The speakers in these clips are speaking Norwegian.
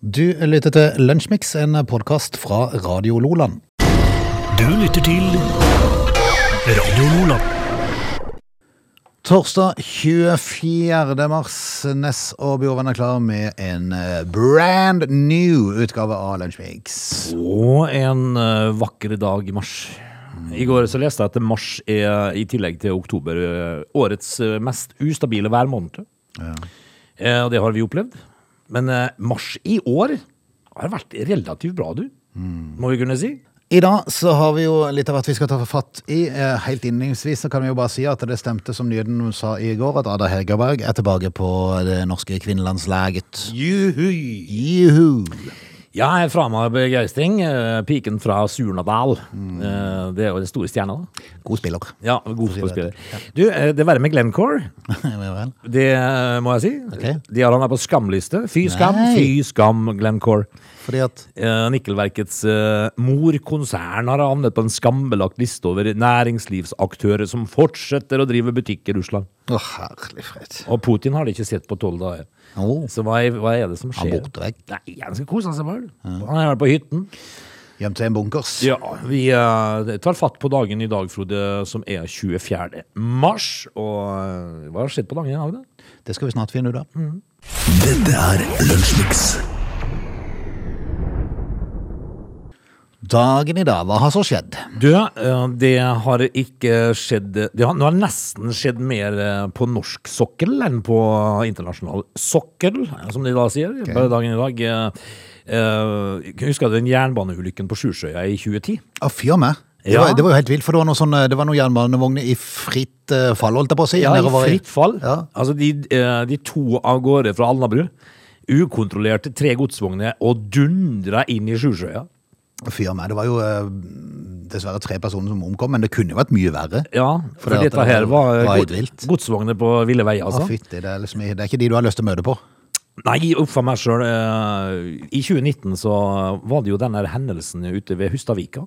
Du lytter til Lunsjmix, en podkast fra Radio Loland. Du lytter til Radio Loland. Torsdag 24. mars. Ness og Bjorven er klar med en eh, brand new utgave av Lunsjmix. Og en eh, vakker dag i mars. I går så leste jeg at mars er, i tillegg til oktober, eh, årets mest ustabile værmåned. Ja. og det har vi opplevd. Men eh, mars i år har vært relativt bra, du. Må vi kunne si. I dag så har vi jo litt av hvert vi skal ta fatt i. Eh, Helt innledningsvis så kan vi jo bare si at det stemte som nyheten sa i går, at Ada Hegerberg er tilbake på det norske kvinnelandslaget. Juhu! Juhu! Ja, jeg er fra meg begeistring. Eh, Piken fra Surnadal. Mm. Det er jo den store stjerna, da. God spiller. Ja, god spiller. Du, eh, det verre med Glencore Det eh, må jeg si. Okay. De har han her på skamliste. Fy skam, Nei. fy skam, Glencore. Fordi at Eh, Nikkelverkets eh, morkonsern har havnet på en skambelagt liste over næringslivsaktører som fortsetter å drive butikk i Russland. Å, herlig fred. Og Putin har de ikke sett på tolv dager. Å, Så hva hva er det som skjer? Han borte vekk. Nei, han skal kose seg bare. Han er på hytten. Hjem til en bunkers. Ja, vi uh, tar fatt på dagen i dag, Frode, som er 24. mars. Og uh, hva har skjedd på dagen i dag, da? Det skal vi snart finne ut av. Dette er Lunsjmix. Dagen i dag, hva har så skjedd? Du, eh, det har ikke skjedd Det har, det har nesten skjedd mer eh, på norsk sokkel enn på internasjonal sokkel, som de da sier. På dagen i dag. Eh, eh, husker du den jernbaneulykken på Sjursøya i 2010? Å, fyr meg. Det, Ja. var, det var jo helt vilt, for det var noe sånn, det var noen jernbanevogner i fritt eh, fall, holdt jeg på å si. Ja, i fritt fall. Ja. Altså, de, eh, de to av gårde fra Alnabru. Ukontrollerte tre godsvogner og dundra inn i Sjursøya. Fyr med. Det var jo eh, dessverre tre personer som omkom, men det kunne jo vært mye verre. Ja, For for dette det her var, var god- godsvogner på ville veier, Å, altså. fytti, det, er liksom, det er ikke de du har lyst til å møte på. Nei, uff a meg sjøl. I 2019 så var det jo den hendelsen ute ved Hustadvika.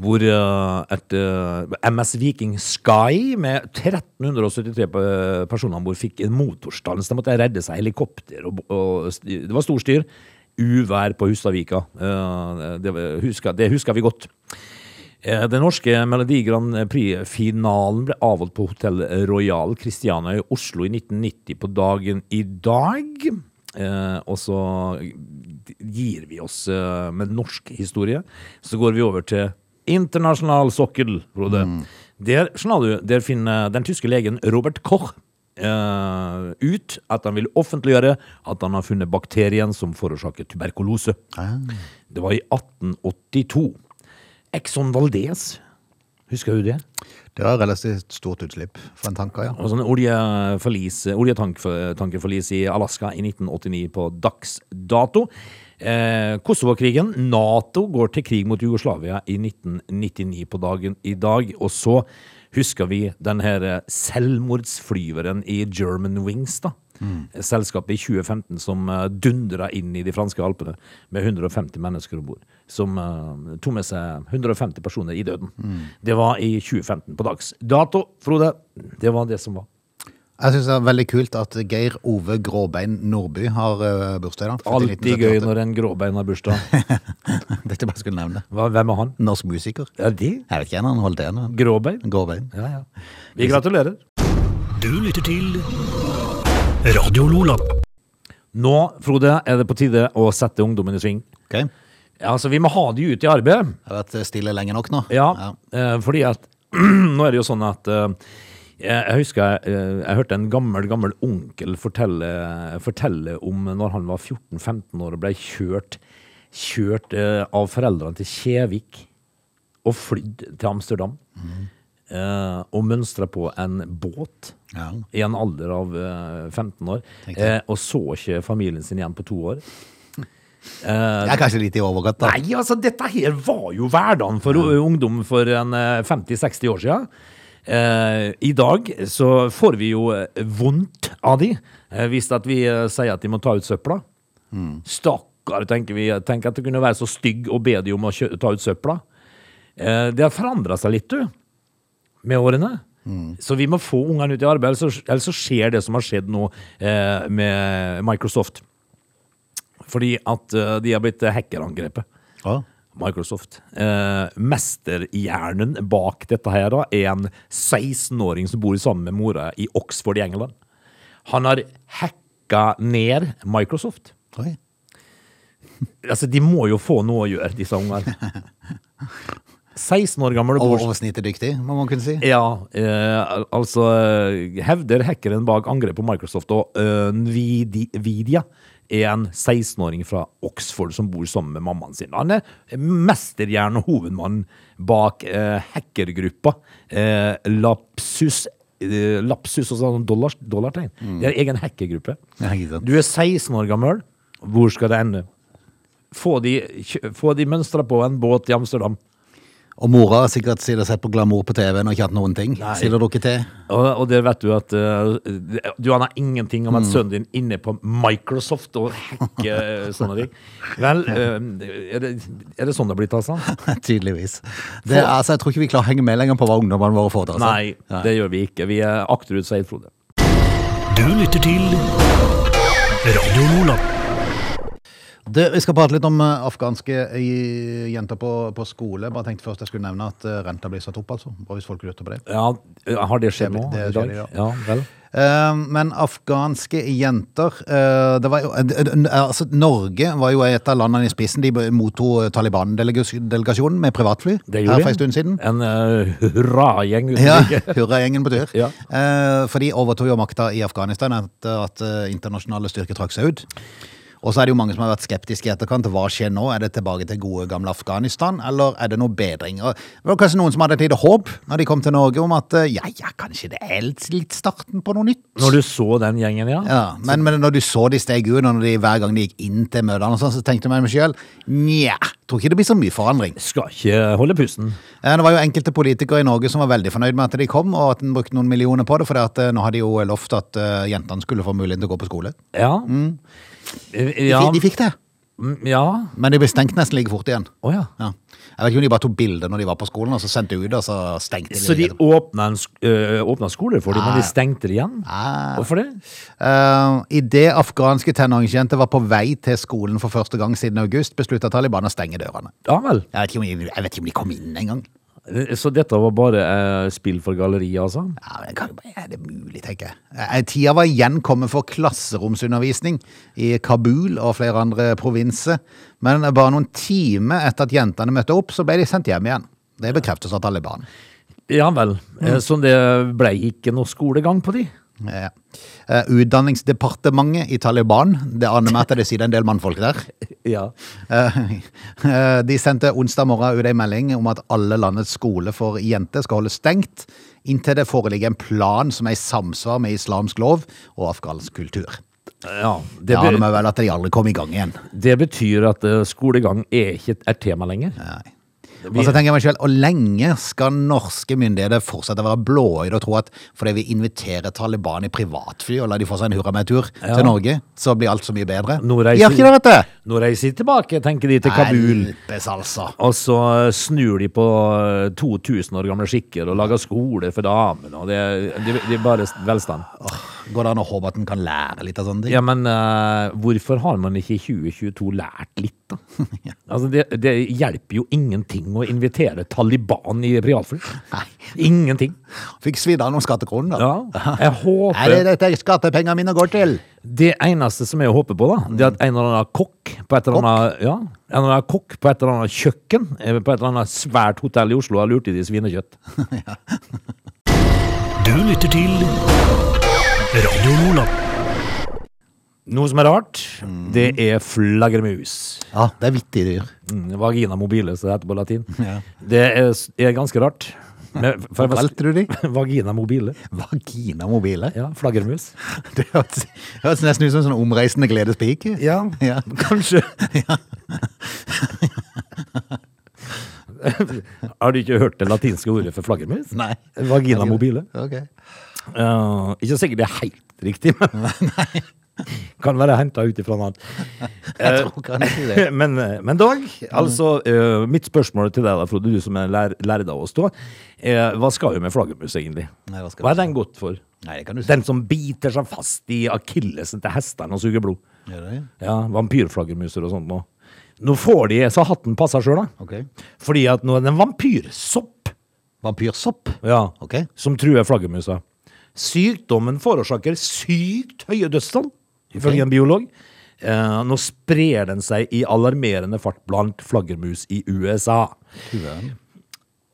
Hvor eh, et eh, MS Viking Sky med 1373 pe- personer om bord fikk en motorstans. De måtte redde seg helikopter, og, og det var stor styr. Uvær på Hustadvika. Eh, Det, husker, det husker vi godt. Eh, Den norske Melodi Grand Prix-finalen ble avholdt på Hotell Royal Christiania i Oslo i 1990 på dagen i dag. Eh, og så gir vi oss med norsk historie. Så går vi over til internasjonal sokkel, Frode. Der, der finner den tyske legen Robert Koch eh, ut at han vil offentliggjøre at han har funnet bakterien som forårsaker tuberkulose. Det var i 1882. Exxon Valdez, husker du det? Det var relativt stort utslipp fra en tanker, ja. Og sånn oljeforlis, oljetankerforlis i Alaska i 1989 på dags dato. Eh, Kosovo-krigen. Nato går til krig mot Jugoslavia i 1999 på dagen i dag. Og så husker vi den her eh, selvmordsflyveren i German Wings, da. Selskapet i 2015 som uh, dundra inn i de franske alpene med 150 mennesker om bord. Som uh, tok med seg 150 personer i døden. Det var i 2015 på dags dato, Frode. Det var det som var. Jeg synes det er veldig kult at Geir Ove Gråbein Nordby har uh, bursdag i dag. født Alltid gøy når en gråbein har bursdag. Dette bare skulle nevne. Hva, hvem er han? Norsk musiker. Ja, de? Jeg vet ikke, hvem han holdt igjen. gråbein? Gråbein. Ja, ja. Vi gratulerer. Du lytter til Radio Lola. Nå, Frode, er det på tide å sette ungdommen i sving. Okay. Ja, altså, Vi må ha de ut i arbeid. har vært stille lenge nok nå. Ja, eh, fordi at Nå er det jo sånn at eh, jeg, husker jeg, jeg hørte en gammel, gammel onkel fortelle, fortelle om når han var 14-15 år og ble kjørt, kjørt eh, av foreldrene til Kjevik og flydd til Amsterdam. Mm. og mønstra på en båt Ja. i en alder av eh, 15 år. Eh, og så ikke familien sin igjen på to år. Det er kanskje litt i overkant, da. Nei, altså, dette her var jo hverdagen for ja. ungdom for uh, 50-60 år siden. Eh, I dag så får vi jo eh, vondt av de, eh, hvis at vi eh, sier at de må ta ut søpla. Stakkar, tenker vi. Tenk at det kunne være så stygg og be de om å ta ut søpla. Eh, det har forandra seg litt, du, med årene. Så vi må få ungene ut i arbeid, ellers så, ellers så skjer det som har skjedd nå eh, med Microsoft. Fordi at de har blitt hackerangrepet. Ja. Microsoft. Eh, mesterhjernen bak dette her da, er en 16-åring som bor sammen med mora i Oxford i England. Han har hacka ned Microsoft. Oi. Altså, De må jo få noe å gjøre, disse ungene. 16 år gammel Oversnittet dyktig, må man kunne si. Ja, eh, altså eh, hevder hackeren bak angrepet på Microsoft og eh, Nvidia en 16-åring fra Oxford som bor sammen med mammaen sin. Han er mesterhjerne og hovedmann bak eh, hackergruppa eh, Lapsus eh, Lapsus, og sånn dollar, dollartegn. Det er egen hackergruppe. Du er 16 år gammel. Hvor skal det ende? Få de, få de mønstra på en båt i Amsterdam. Og mora har sikkert sittet og sett på glamour på TV-en og ikke hatt noen ting. Sitter og drukket te. Og, og det vet du at uh, Du aner ingenting om at sønnen din inne på Microsoft og hacker eh, sånne ting. Vel, uh, er, det, er det sånn det blir, altså? Tydeligvis. Det, er- altså, jeg tror ikke vi klarer å henge med lenger på hva ungdommene våre får til. Altså. Nei, det gjør vi ikke. Vi er akterutseilt, Frode. Du lytter til Radio Lola. Du, vi skal prate litt om eh, afghanske eh, jenter på, på skole. Bare tenkte først jeg skulle nevne at eh, renta blir satt opp, altså. Bare hvis folk lurte på det. Ja, Har det skjedd nå det i skjer dag? i dag. Ja, vel. Men afghanske jenter det var jo, altså, Norge var jo et av landene i spissen. De mottok Taliban-delegasjonen med privatfly Det her for en stund siden. En uh, hurragjeng uten Ja, like. Hurragjengen på tur. Ja. For de overtok jo makta i Afghanistan etter at internasjonale styrker trakk seg ut. Og så er det jo mange som har vært skeptiske i etterkant. Hva skjer nå? Er det tilbake til gode gamle Afghanistan, eller er det noe bedring? Og det var kanskje noen som hadde et lite håp når de kom til Norge om at eh, ja, ja, kanskje det er litt starten på noe nytt. Når du så den gjengen, ja? Ja, men, men når du så de steg ut, og de, hver gang de gikk inn til møtene, og sånn, så tenkte jeg meg sjøl nja, tror ikke det blir så mye forandring. Skal ikke holde pusten. Eh, Det var jo enkelte politikere i Norge som var veldig fornøyd med at de kom, og at en brukte noen millioner på det, for eh, nå hadde de jo lovt at jentene skulle få muligheten til å gå på skole. Ja. Eh, De, Ja. de fikk det, Mm, ja. men de ble stengt nesten like fort igjen. Oh, ja. Ja. Jeg vet ikke om de bare tok bilder når de var på skolen, og så sendte de ut, og så stengte de. Så de det. åpna, øh, skoler for dem, men de stengte det igjen? Nei. Hvorfor det? Uh, Idet afghanske tenåringsjenter var på vei til skolen for første gang siden august, beslutta Taliban å stenge dørene. Ja vel. Jeg vet ikke om de, vet ikke om de kom inn engang. Eh, Så dette var bare eh, spill for galleriet, altså? Ja, men det kan, er det mulig, tenker jeg. Eh, Tida var igjen kommet for klasseromsundervisning i Kabul og flere andre provinser. Men bare noen timer etter at jentene møtte opp, så ble de sendt hjem igjen. Det bekreftes av Taliban. Ja vel. Mm. Så det ble ikke noe skolegang på de? Ja. Eh, Utdanningsdepartementet i Taliban, det aner meg at det sitter en del mannfolk der. Ja. Eh, eh, De sendte onsdag morgen ut en melding om at alle landets skoler for jenter skal holde stengt inntil det foreligger en plan som er i samsvar med islamsk lov og afghansk kultur. ja. Det aner meg vel at de aldri kom i gang igjen. det betyr at skolegang er ikke et tema lenger? Nei. Og så tenker jeg meg selv, og lenge skal norske myndigheter fortsette å være blåøyde og tro at fordi vi inviterer Taliban i privatfly og lar de få seg en hurra med tur Ja. til Norge, så blir alt så mye bedre? Nå reiser- gjør ikke det, vet du! Nå de tilbake, tenker de, til Kabul. Helpes, altså. Og så snur de på eh, 2000 år gamle skikker og lager skole for damene. Og det, det, det er bare velstand. Går det an å håpe at en kan lære litt av sånne ting? Ja, men uh, hvorfor har man ikke i 2022 lært litt, da? altså, det, det hjelper jo ingenting å invitere Taliban i privatfly. Nei. Ingenting. Fikk svidd av noen skattekroner, da. Ja, jeg håper... Er det dette skattepengene mine går til? Det eneste som jeg håper på, da, det er at en eller annen kokk på et eller annet, ja, en eller annen kokk på et eller annet kjøkken eh, på et eller annet svært hotell i Oslo har lurt i de svinekjøtt. Du lytter til Radio Lola. Noe som er rart, det er flaggermus. Ja, det er vittige dyr. Mm, vagina mobile, som det heter på latin. Ja. Det er, er ganske rart. Men, Hva kalte du de? Vagina mobile. Vagina mobile? Ja, flaggermus. Det høres nesten ut som en sånn omreisende gledespike. Ja, Ja. kanskje. Har du ikke hørt det latinske ordet for flaggermus? Nei. Vagina mobile. Ok. Uh, ikke sikkert det er helt riktig, men kan være henta ut ifra noe annet. Det. men, eh, men Dag, altså eh, Mitt spørsmål til deg, da, Frode, du som er lær, lærd av oss, da. eh, hva skal vi med flaggermus, egentlig? Nei, hva hva er den godt for? Nei, det kan du si. Den som biter seg fast i akillesen til hestene og suger blod. Gjør det? Ja, Vampyrflaggermuser og sånt nå. Nå får de så hatten passer sjøl, da. Okay. Fordi at nå er det en vampyrsopp Vampyrsopp? ja, okay. som truer flaggermusa. Sykdommen forårsaker sykt høye dødstall, ifølge okay. en biolog. Uh, nå sprer den seg i alarmerende fart blant flaggermus i USA.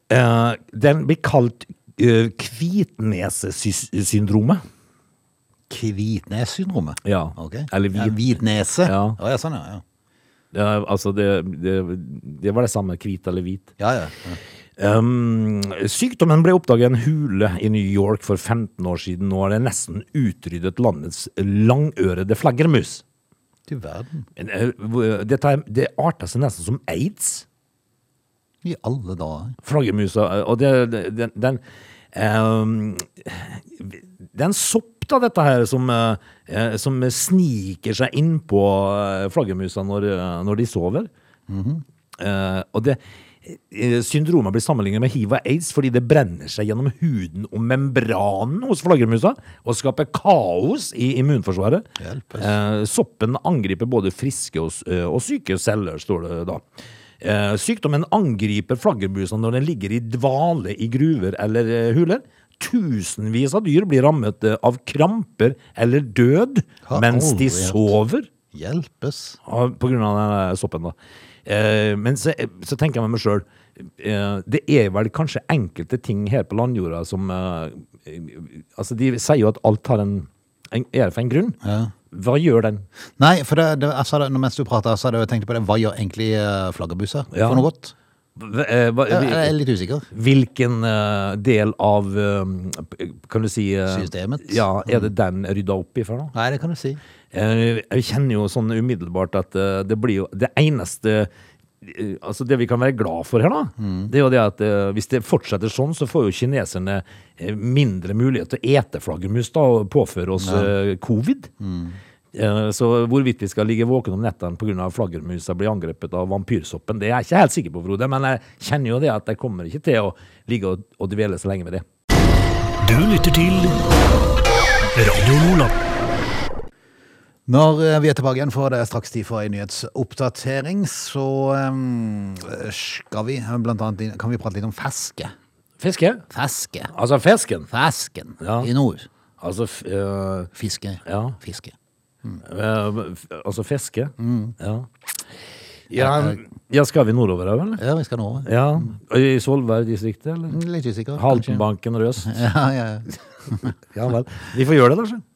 Eh, den blir kalt uh, hvitnesesyndromet. Hvitnesesyndromet? Ja. Okay. Eller Ja, hvitnese? Ja. Oh, ja, sånn, ja. ja. Ja, altså, det, det, det var det samme, hvit eller hvit. Ja, ja. ja. Um, sykdommen ble oppdaget i en hule i New York for 15 år siden. Nå har det nesten utryddet landets langørede flaggermus. Til verden. Men, eh, Dette det arter seg nesten som aids. I alle dager. Flaggermusa. eh, Og det, den, den um, Det er en sopp, da, dette her, som, eh, eh, som sniker seg innpå uh, flaggermusa når, eh, når de sover. Eh, og det eh, Syndromet blir sammenlignet med hiv og aids fordi det brenner seg gjennom huden og membranen hos flaggermusa og skaper kaos i immunforsvaret. Hjelpes. Eh, soppen angriper både friske og, eh, og syke celler, står det da. Eh, sykdommen angriper flaggermusa når den ligger i dvale i gruver eller eh, huler. Tusenvis av dyr blir rammet eh, av kramper eller død mens de sover. Hjelpes. På grunn av den soppen, da. Eh, men så, så tenker jeg med meg sjøl eh, Det er vel kanskje enkelte ting her på landjorda som eh, eh, Altså, de sier jo at alt har en, en er for en grunn. Ja. Hva gjør den? Nei, for det, det, jeg sa det, mens du prata, så hadde jeg tenkt på det. Hva gjør egentlig eh, Ja. for noe godt? Eh, Jeg, er litt usikker. Hvilken eh, del av eh, Kan du si eh, Systemet? Ja, Er det den rydda opp i for noe? Nei, det kan du si. Eh, Jeg kjenner jo sånn umiddelbart at eh, det blir jo Det eneste eh, Altså Det vi kan være glad for her, da, det er jo det at hvis det fortsetter sånn, så får jo kineserne mindre mulighet til å ete flaggermus da, og påføre oss eh, covid. Mm. Så hvorvidt vi skal ligge våken om nettene pga. flaggermusa blir angrepet av vampyrsoppen, det er jeg ikke helt sikker på, Frode. Men jeg kjenner jo det at jeg kommer ikke til å ligge og, og dvele så lenge med det. Du lytter til Radio Lola. Når eh, vi er tilbake igjen, for det er straks tid for en nyhetsoppdatering, så eh, skal vi eh, blant annet Kan vi prate litt om feske? Fiske? Feske. Altså fisken. Fesken Ja. i nord. Altså f- Fiske. Ja. Fiske. Eh, f- altså fiske? Ja. Ja, ja, skal vi nordover òg, eller? Ja, vi skal nå. Ja. I Svolvær-distriktet, eller? Litt usikker. kanskje. Haltenbanken Røst? Ja, ja, ja. Ja vel. Vi får gjøre det, da.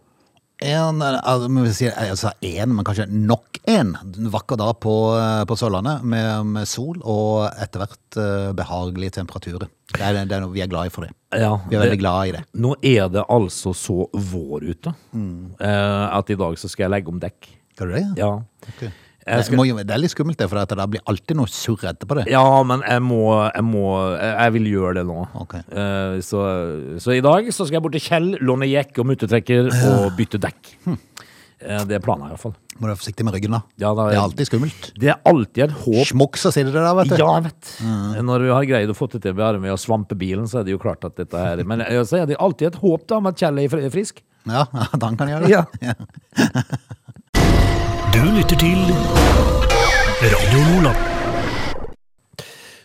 En, altså, si, altså en, men kanskje nok en vakker dag på, eh, på Sørlandet med, med sol og etter hvert eh, behagelige temperaturer. Det er, det er noe, vi er glad i for det. Ja, Vi er det- veldig glad i det. Nå er det altså så vår ute eh, at i dag så skal jeg legge om dekk. Skal du det? Ja. Ok. Skal- må, det er litt skummelt det, for det blir alltid noe surr etterpå det. Ja, men jeg må, jeg må Jeg vil gjøre det nå. Okay. Uh, så, så i dag så skal jeg bort til Kjell, låne jekk og muttetrekker og bytte dekk. Eh, det er planen, i hvert fall. Må du være forsiktig med ryggen, da. Ja, da- Det er alltid skummelt. Det er alltid et håp. Smokk, så sier det der, vet du. Ja, jeg vet. Når vi har greid å få det til bare med å svampe bilen, så er det jo klart at dette her Men eh, så er det alltid et håp da om at Kjell er frisk. Ja, at han kan gjøre det. Ja. Du lytter til Radio Nordland.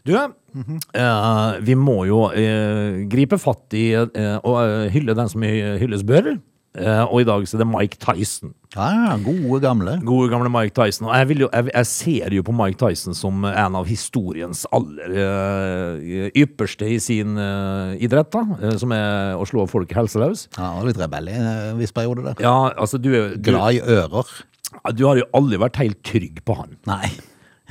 Du, eh, vi må jo eh, gripe fatt i eh, og eh, hylle den som hylles bør. Eh, og i dag så er det Mike Tyson. Ja, gode gamle. Gode gamle Mike Tyson. Og jeg, vil jo, jeg, jeg ser jo på Mike Tyson som en av historiens aller eh, ypperste i sin eh, idrett, da. eh, som er å slå folk helseløs. Ja, litt rebell i en viss periode der. Ja, altså du, du, Glad i ører. Du har jo aldri vært helt trygg på han. Nei.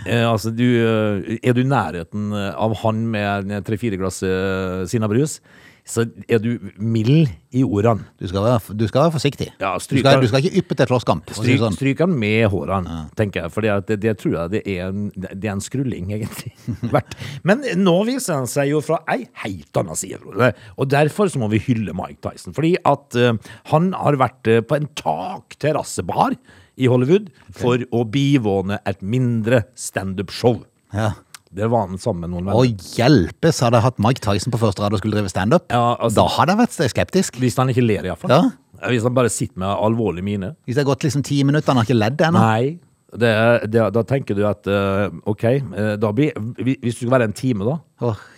Eh, altså, du, eh, er du i nærheten av han med tre-fire glass eh, Sinnabrus, så er du mild i ordene. Du skal være, du skal være forsiktig. Ja, du, skal, du skal ikke yppe til slåsskamp. Stryk, sånn. stryk han med hårene, tenker jeg. For det, det tror jeg det er en, det er en skrulling, egentlig. Men nå viser han seg jo fra ei helt annen side. Frode. Og derfor så må vi hylle Mike Tyson. Fordi at uh, han har vært eh, på en takterrassebar i Hollywood for å bivåne et mindre standup-show. Ja. Det var han sammen med noen venner. Å hjelpes, hadde jeg hatt Mike Tyson på første rad og skulle drive standup. Ja, altså- da hadde jeg vært skeptisk. Hvis han ikke ler, iallfall. Ja. Hvis han bare sitter med alvorlig mine. Hvis det har gått liksom ti minutter, han har ikke ledd ennå. Nei. Det, det, da tenker du at uh, OK, eh, da blir, hvis du skal være en time, da.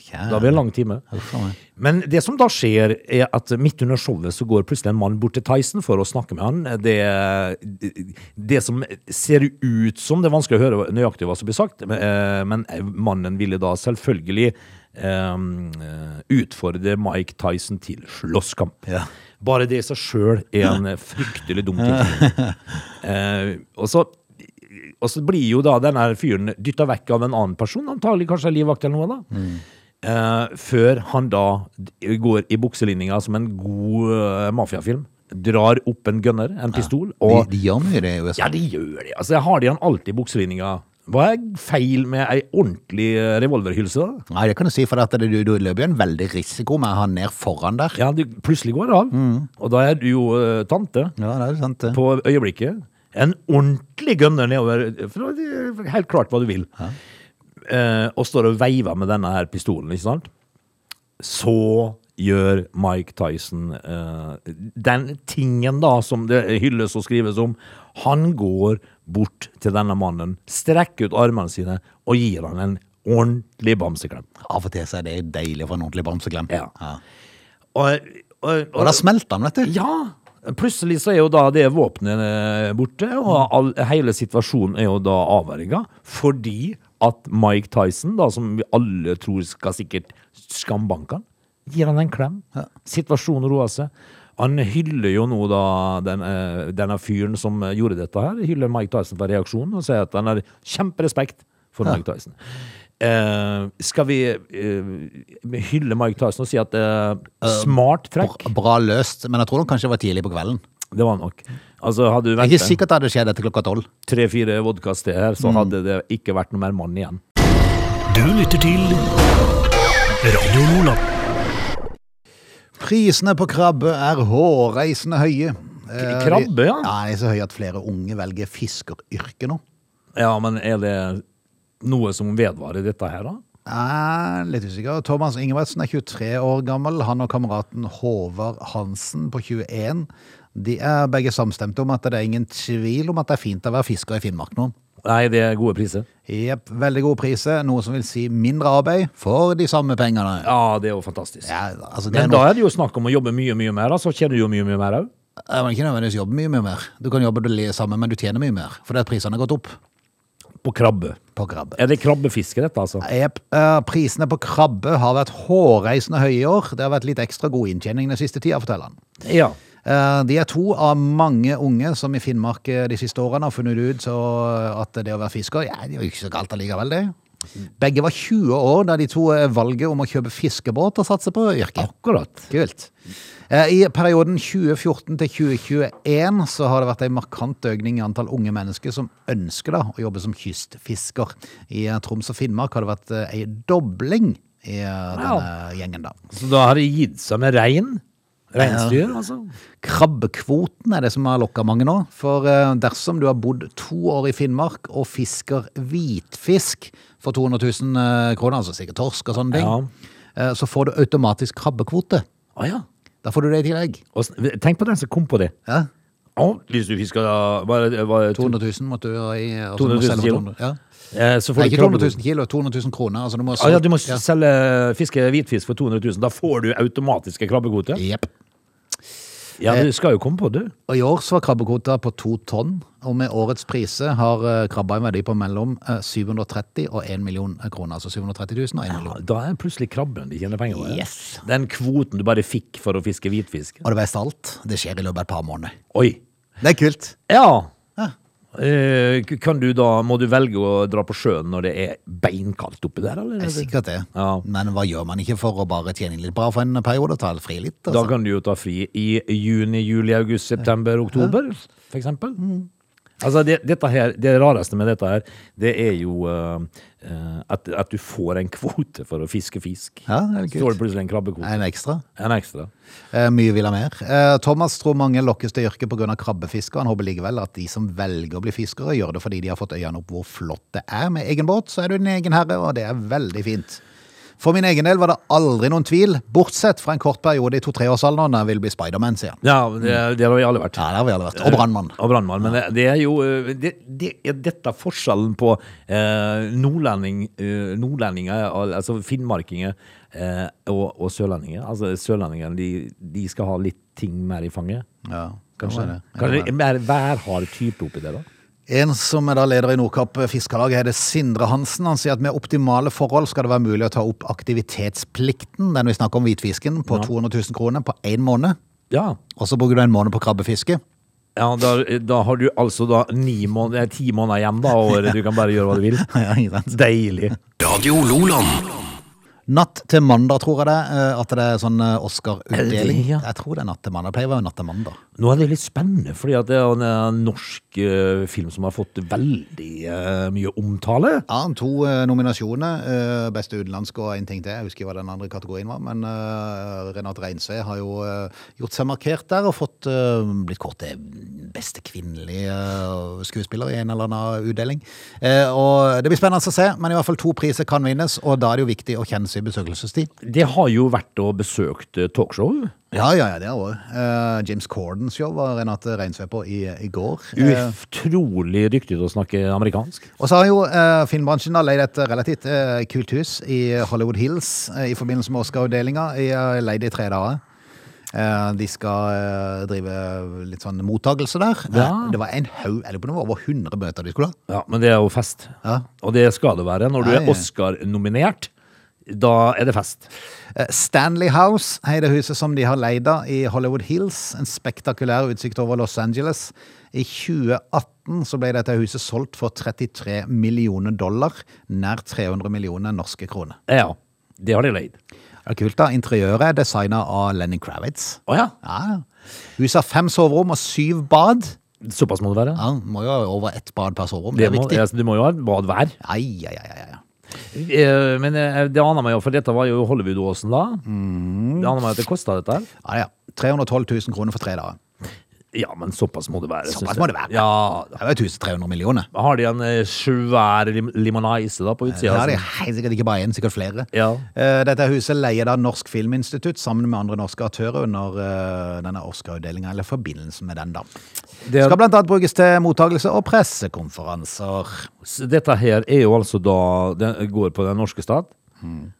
Kjære. Da blir det en lang time. Men det som da skjer, er at midt under showet så går plutselig en mann bort til Tyson for å snakke med han. Det, det som ser ut som Det er vanskelig å høre nøyaktig hva som blir sagt, men, eh, mannen ville da selvfølgelig um, utfordre Mike Tyson til slåsskamp. Ja. Bare det i seg sjøl er en fryktelig dum ting. uh, og så og så blir jo da denne fyren dytta vekk av en annen person, antagelig kanskje livvakt eller noe, da. Eh, før han da går i bukselinninga som en god uh, mafiafilm. Drar opp en gunner, en pistol, De, og de gjør mye det i USA. Ja, de gjør det. Altså, jeg har de han alltid i bukselinninga. Hva er feil med ei ordentlig eh, revolverhylse, da? Nei, det kan du si, for at du, du løper jo en veldig risiko med han ned foran der. Ja, du, plutselig går det av. Og da er du jo uh, tante Ja, det er sant det. på øyeblikket. En ordentlig gunner nedover, for det er helt klart hva du vil. Eh, og står og veiver med denne her pistolen, ikke sant? Så gjør Mike Tyson eh, den tingen da som det hylles og skrives om. Han går bort til denne mannen, strekker ut armene sine og gir han en ordentlig bamseklem. Av og til så er det deilig å få en ordentlig bamseklem. Ja. Ja. Og, og, Og da smelter han, vet du. Ja! Plutselig så er jo da det våpenet eh, borte, og all, hele situasjonen er jo da avverga. Fordi at Mike Tyson, da, som vi alle tror skal sikkert skambanke han, gir han en klem. Situasjonen roer seg. Han hyller jo nå da den, eh, denne fyren som gjorde dette her. Hyller Mike Tyson for reaksjonen og sier at han har kjemperespekt for Mike Tyson. Eh, skal vi uh, hylle Mike Tyson og si at uh, smart trekk? Bra, bra løst, men jeg tror nok kanskje det var tidlig på kvelden. Det var nok. Altså, hadde du Det er ikke ventet sikkert det hadde skjedd etter klokka tolv. tre-fire vodkas til her, så hadde det ikke vært noe mer mann igjen. Du lytter til Radio Nordland. Prisene på krabbe er hårreisende høye. Krabbe, de- ja? Ja, de er så høye at flere unge velger fiskeryrket nå. Ja, men er det noe som vedvarer dette her, da? Er litt usikker. Thomas Ingebrigtsen er 23 år gammel. Han og kameraten Håvard Hansen på 21. De er begge samstemte om at det er ingen tvil om at det er fint å være fisker i Finnmark nå. Nei, det er gode priser. Jepp, veldig gode priser, noe som vil si mindre arbeid for de samme pengene. Ja, det er jo fantastisk. Ja, altså det er Men noe- da er det jo snakk om å jobbe mye, mye mer, da, så tjener du jo mye, mye mer òg. Ja, men ikke nødvendigvis jobbe mye, mye mer. Du kan jobbe det samme, men du tjener mye mer. Fordi at prisene har gått opp På krabbe. på krabbe. Er det krabbefiske, dette, altså? Jepp. eh, prisene på krabbe har vært hårreisende høye i år. Det har vært litt ekstra god inntjening den siste tida, forteller han. Ja. Eh, De er to av mange unge som i Finnmark eh, de siste årene har funnet ut så at det å være fisker, ja, det er jo ikke så galt allikevel, det. Begge var 20 år da de to eh, valget om å kjøpe fiskebåt og satse på yrket. Akkurat. Kult. Eh, I perioden 2014 til 2021 så har det vært en markant økning i antall unge mennesker som ønsker da å jobbe som kystfisker. I eh, Troms og Finnmark har det vært en dobling i denne denne gjengen da. Så da har det gitt seg med rein? Reinsdyr, altså? Krabbekvoten er det som har lokka mange nå. For eh, dersom du har bodd to år i Finnmark og fisker hvitfisk for 200 000 eh, kroner, altså sikkert torsk og sånne ting, Ja. eh, så får du automatisk krabbekvote. Å ja. Da får du det i tillegg. Og Tenk på den som kom på det. Ja. Å, hvis du fisker da var, var, 200 000 måtte du ha i. 200 000 må du selge for kilo? 200 Ja. Eh, Så får Nei, ikke 200 000 kilo, 200 000 kroner. Altså du må Ah, ja, du må ja. selge fiske hvitfisk for 200 000. Da får du automatiske krabbekvoter. Yep. Ja, du skal jo komme på du. Og i år så var krabbekvota på to tonn, og med årets priser har eh, krabba en verdi på mellom eh, 730 og 1 million kroner. Altså 730 000 og 1 million. Da er plutselig krabben de tjener penger på. Yes. Den kvoten du bare fikk for å fiske hvitfisk. Og det beste alt, det skjer i løpet av et par måneder. Oi. Det er kult. Ja. Eh, kan du da, Må du velge å dra på sjøen når det er beinkaldt oppi der, eller? Det er sikkert det. Ja. Men hva gjør man ikke for å bare tjene inn litt bra for en periode? Ta fri litt? Da Altså. kan du jo ta fri i juni, juli, august, september, oktober, for eksempel. Altså, det, her, det rareste med dette her, det er jo eh, at, at du får en kvote for å fiske fisk. Ja, det er du plutselig en krabbekvote. En ekstra. En ekstra. Eh, mye vil ha mer. Eh, Thomas tror mange lokkes til yrket pga. krabbefiske. Han håper likevel at de som velger å bli fiskere, gjør det fordi de har fått øynene opp hvor flott det er. Med egen båt så er du din egen herre, og det er veldig fint. For min egen del var det aldri noen tvil, bortsett fra en kort periode i to-treårsalderen da jeg ville bli Spiderman, sier han. Ja, det, det har vi alle vært. Ja, det har vi alle vært. Og brannmann. Og brannmann. Men det, det er jo eh, det, det er dette forskjellen på eh, nordlending, eh, nordlendinger, altså finnmarkinger eh, og, og sørlendinger. Altså Sørlendinger de, de skal ha litt ting mer i fanget. Ja, Kanskje, det. kanskje mer værhard type oppi det, da? En som er da leder i Nordkapp Fiskarlag, heter Sindre Hansen. Han sier at med optimale forhold skal det være mulig å ta opp aktivitetsplikten, den vi snakker om hvitfisken, på 200 000 kroner på én måned. Ja. Og så bruker du en måned på krabbefiske. ja da, da har du altså da ni måneder, ti måneder igjen da, og året. Du kan bare gjøre hva du vil. Ja, ikke sant? Deilig. Radio Loland. Natt til mandag, tror jeg det. eh, At det er sånn eh, Oscar-utdeling. Ja? Jeg tror det er natt til mandag. Det pleier å være natt til mandag. Nå er det litt spennende, fordi at det er en eh, norsk film som har fått veldig eh, mye omtale. Ja, to eh, nominasjoner. eh, beste utenlandske og en ting til. Jeg husker hva den andre kategorien var. Men Renate Reinsve har jo eh, gjort seg markert der og fått eh, blitt kåret til beste kvinnelige eh, skuespiller i en eller annen utdeling. Eh, og Det blir spennende å se, men i hvert fall to priser kan vinnes, og da er det jo viktig å kjenne sin besøkelsestid. Det har jo vært å besøkt eh, talkshow. Ja, ja, ja, det er òg. James Cordens show var Renate Reinsve på i, i går. Eh, Utrolig dyktig til å snakke amerikansk. Og så har jo uh, filmbransjen leid et relativt uh, kult hus i Hollywood Hills eh, i forbindelse med Oscar-utdelinga. I, eh, leid i tre dager. Eh, de skal eh, drive litt sånn mottakelse der. Ja. Eh, det var en haug, eller på noe over 100 møter de skulle ha. Ja, Men det er jo fest. Ja. Og det skal det være. Når du Nei. er Oscar-nominert, da er det fest. Eh, Stanley House er det huset som de har leid av i Hollywood Hills. En spektakulær utsikt over Los Angeles. I 2018 så ble dette huset solgt for 33 millioner dollar. Nær 300 millioner norske kroner. Ja, det har de leid. Det er kult da. Interiøret er designet av Lenny Kravitz. Å ja. Ja, ja. Huset har fem soverom og syv bad. Såpass må det være. Ja, må jo ha over ett bad per soverom. Det Det er må, viktig. altså, du må jo ha et bad hver. Ai, ai, ai, Men eh, det aner meg jo, for dette var jo Hollywood-åsen da. Mm. Det aner meg at det kosta dette her. Ja, ja. 312 000 kroner for tre dager. Ja, men såpass må det være. Såpass må det være. Ja, Det er jo et hus til 300 millioner. Har de en eh, svær lim limonise da på Det har de helt sikkert ikke bare én, sikkert flere. Ja. Eh, Dette huset leier da Norsk Filminstitutt sammen med andre norske aktører under eh, denne Oscar-utdelinga, eller forbindelsen med den, da. Det, Skal blant annet brukes til mottakelse og pressekonferanser. dette her er jo altså da Det går på den norske stat.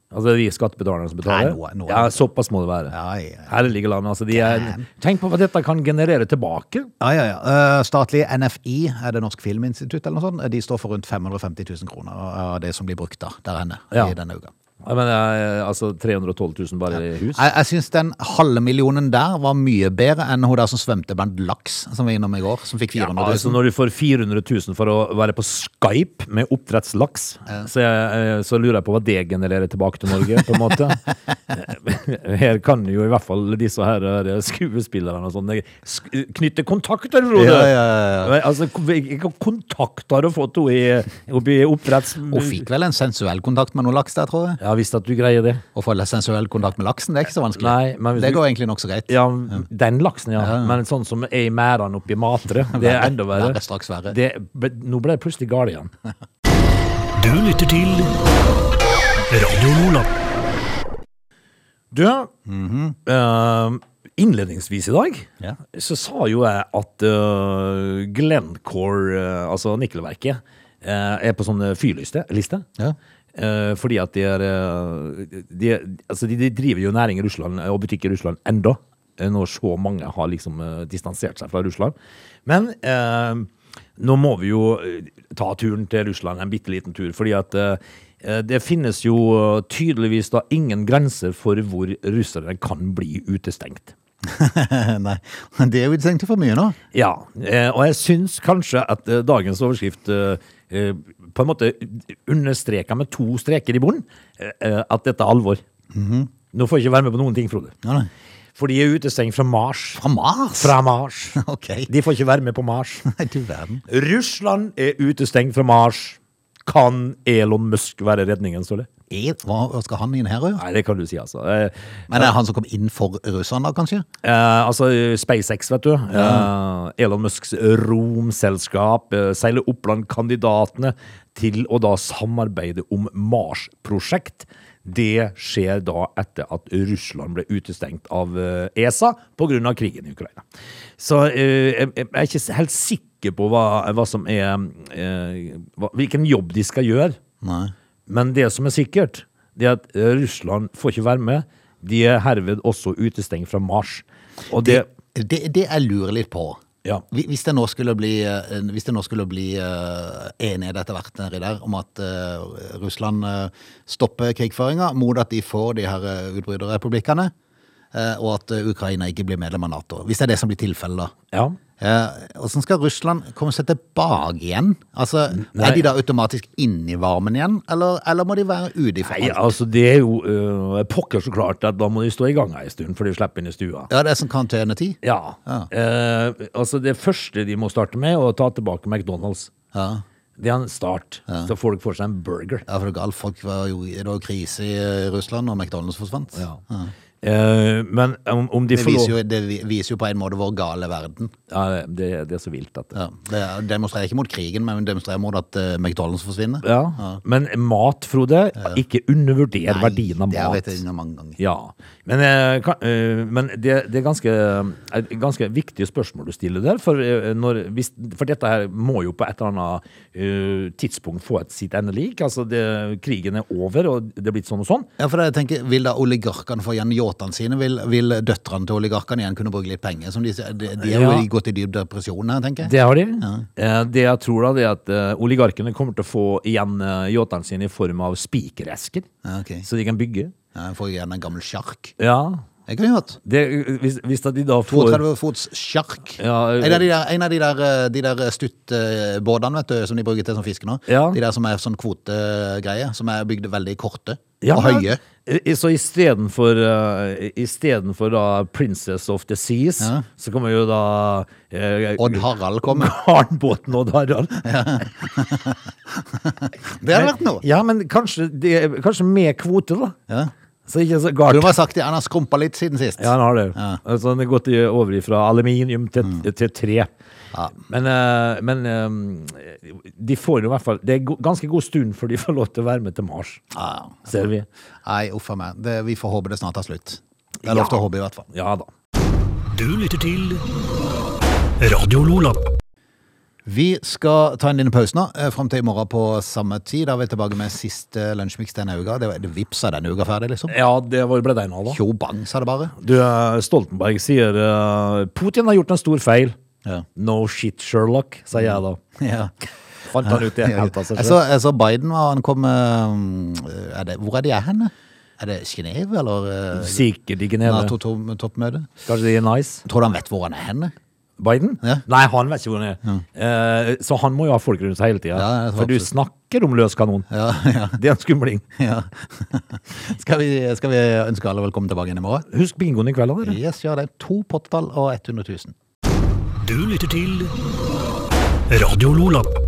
Altså de skattebetalerne som betaler. Nei, noe- noe- ja, såpass må det være. Ja, ja, ja. Herlige land. Altså, de er, tenk på hva dette kan generere tilbake. Ja, ja, ja. Statlige Statlig NFI, er det Norsk Filminstitutt eller noe sånt, de står for rundt 550 000 kroner av det som blir brukt da, der henne i denne uka. Mener, eh, altså 312 000 bare i hus. Jeg, jeg syns den halve millionen der var mye bedre enn hun der som svømte blant laks, som var innom i går, som fikk 400 000. Altså Når du får 400 000 for å være på Skype med oppdrettslaks, så, jeg, så lurer jeg på hva det genererer tilbake til Norge, på en måte. Her kan jo i hvert fall disse her eh, skuespillerne og sånn eh, knytte kontakter, Frode! Ja, ja, ja, Altså, kontakter har du fått henne i, i oppdretts... Hun fikk vel en sensuell kontakt med noen laks der, tror jeg. Ja, visst at du greier det. Å få sensuell kontakt med laksen, det er ikke så vanskelig. Nei, men hvis det du- går egentlig nokså greit. Ja, den laksen, ja. Men sånn som er i merdene oppi Matre, det er enda verre. Det er straks verre. Det, nå ble det plutselig galt igjen. Du lytter til Radio Nordland. Du, eh, innledningsvis i dag Ja. så sa jo jeg at uh, Glencore, uh, altså nikkelverket, er på sånn fyrliste. Liste. Ja. Eh, fordi at de er eh, de, altså de, de driver jo næring i Russland og butikk i Russland enda. eh, Når så mange har liksom eh, distansert seg fra Russland. Men eh, nå må vi jo eh, ta turen til Russland, en bitte liten tur. Fordi at eh, eh, det finnes jo eh, tydeligvis da ingen grenser for hvor russere kan bli utestengt. Nei, det er jo utestengt for mye nå. Ja, eh, og jeg syns kanskje at eh, dagens overskrift eh, på en måte understreka med to streker i bunnen at dette er alvor. Nå får jeg ikke være med på noen ting, Frode. Ja, nei. For de er utestengt fra Mars. Fra Mars? Fra Mars. Okay. De får ikke være med på Mars. Nei, du verden. Russland er utestengt fra Mars. Kan Elon Musk være redningen? Er- Hva skal han inn her òg? Nei, det kan du si, altså. Eh, Men er det han som kom inn for russerne, kanskje? Eh, altså SpaceX, vet du. Eh, Elon Musks romselskap eh, seiler opp blant kandidatene til å da samarbeide om Mars-prosjekt. Det skjer da etter at Russland ble utestengt av eh, ESA pga. krigen i Ukraina. Så eh, jeg er ikke helt sikker på hva, hva som er eh, hva, Hvilken jobb de skal gjøre. Nei. Men det som er sikkert, det er at eh, Russland får ikke være med. De er herved også utestengt fra Mars. Og det, Det, det jeg lurer litt på Ja. Hvis det nå skulle bli, eh, hvis det nå skulle bli eh, enighet etter hvert nedi der om at Russland stopper krigføringa mot at de får de her utbryterrepublikkene, og at Ukraina ikke blir medlem av Nato. Hvis det er det som blir tilfellet, da. ja. Eh, Hvordan skal Russland komme seg tilbake igjen? Altså, Nei. Er de da automatisk inni varmen igjen, eller, eller må de være ute alt Nei, altså det er jo uh, pokker så klart at da må de stå i gang en stund før de slipper inn i stua. Ja, det er som karantenetid? Ja. Ja. Uh, altså det første de må starte med, er å ta tilbake McDonald's. Ja. Det er en start, så folk får seg en burger. Ja, for det er galt. Folk var jo, det var krise i Russland og McDonald's forsvant. Ja. Eh, men om, om de Det viser, jo, det viser jo på en måte vår gale verden. ja, det, det er så vilt at Ja, det er- demonstrerer ikke mot krigen, men demonstrerer mot at uh, McDonald's forsvinner. ja. Men mat, Frode, ikke undervurder verdien av det har mat. jeg vet jeg mange ganger. Ja, men, uh, kan, eh, men det, det er ganske, et ganske viktige spørsmål du stiller der. For, eh, når, hvis, for dette her må jo på et eller annet eh, tidspunkt få et sitt endelik. Altså det, krigen er over, og det er blitt sånn og sånn. Ja, for jeg tenker, Vil da oligarkene få igjen yachtene sine? Vil, vil døtrene til oligarkene igjen kunne bruke litt penger? Som de, de, de har Ja. jo gått i dyp depresjon her, tenker jeg. Det har de. Ja. det jeg tror da, det er at eh, oligarkene kommer til å få igjen uh, yachtene sine i form av spikeresker, Ja, ok. så de kan bygge. Ja, de får igjen en gammel sjark. Ja, Det kunne jeg hatt. det, hvis, hvis de da får 32 fots sjark. Ja, en, av de der, en av de der, eh, de der stuttbåtene som de bruker til som fiske nå. Ja. De der som er sånn kvotegreie, som er bygd veldig korte Ja, og høye. i- Så istedenfor uh, da Princess of the Seas, Ja. så kommer jo da uh, Odd Harald kommer. Garnbåten Odd Harald. Det hadde vært noe. Ja, men kanskje, det, kanskje med kvote, da. Ja. Så ikke så Du galt. må ha sagt det, han har skrumpa litt siden sist. Ja, han har det. Ja. Altså, han har gått over fra aluminium til, til tre. Ja. Men, eh, men eh, de får jo i hvert fall Det er ganske god stund før de får lov til å være med til Mars, Ja. ser vi. Nei, uff a meg. Det, vi får håpe det snart tar slutt. Det er lov til å håpe, i hvert fall. Ja da. Du lytter til Radio Lola. Vi skal ta en liten pause nå, eh, fram til i morgen på samme tid. Da er vi tilbake med siste lunsjmix denne uka. Det, det vipsa denne uka ferdig, liksom. Ja, det var- ble den av, da. Tjo bang, sa det bare. Du, eh, Stoltenberg sier eh, Putin har gjort en stor feil. Ja. No shit, Sherlock, sier jeg da. Ja. Fant han ut det helt av seg selv? jeg så Biden var han kom er det, Hvor er de er henne? Er det Genéve, eller Sikkert i Genéve. Nato-toppmøte? Kanskje det er nice? Tror du han vet hvor han er henne? Biden? Ja. Nei, han vet ikke hvor han er. Eh, så han må jo ha folk rundt seg hele tida. Ja, For du snakker om løs kanon. Ja, ja, Det er en skumling. ja. skal, vi, skal vi ønske alle velkommen tilbake igjen i morgen? Husk bingoen i kveld, Eller? Yes, gjør det. To pottetall og 100 000. Du lytter til Radio Lola.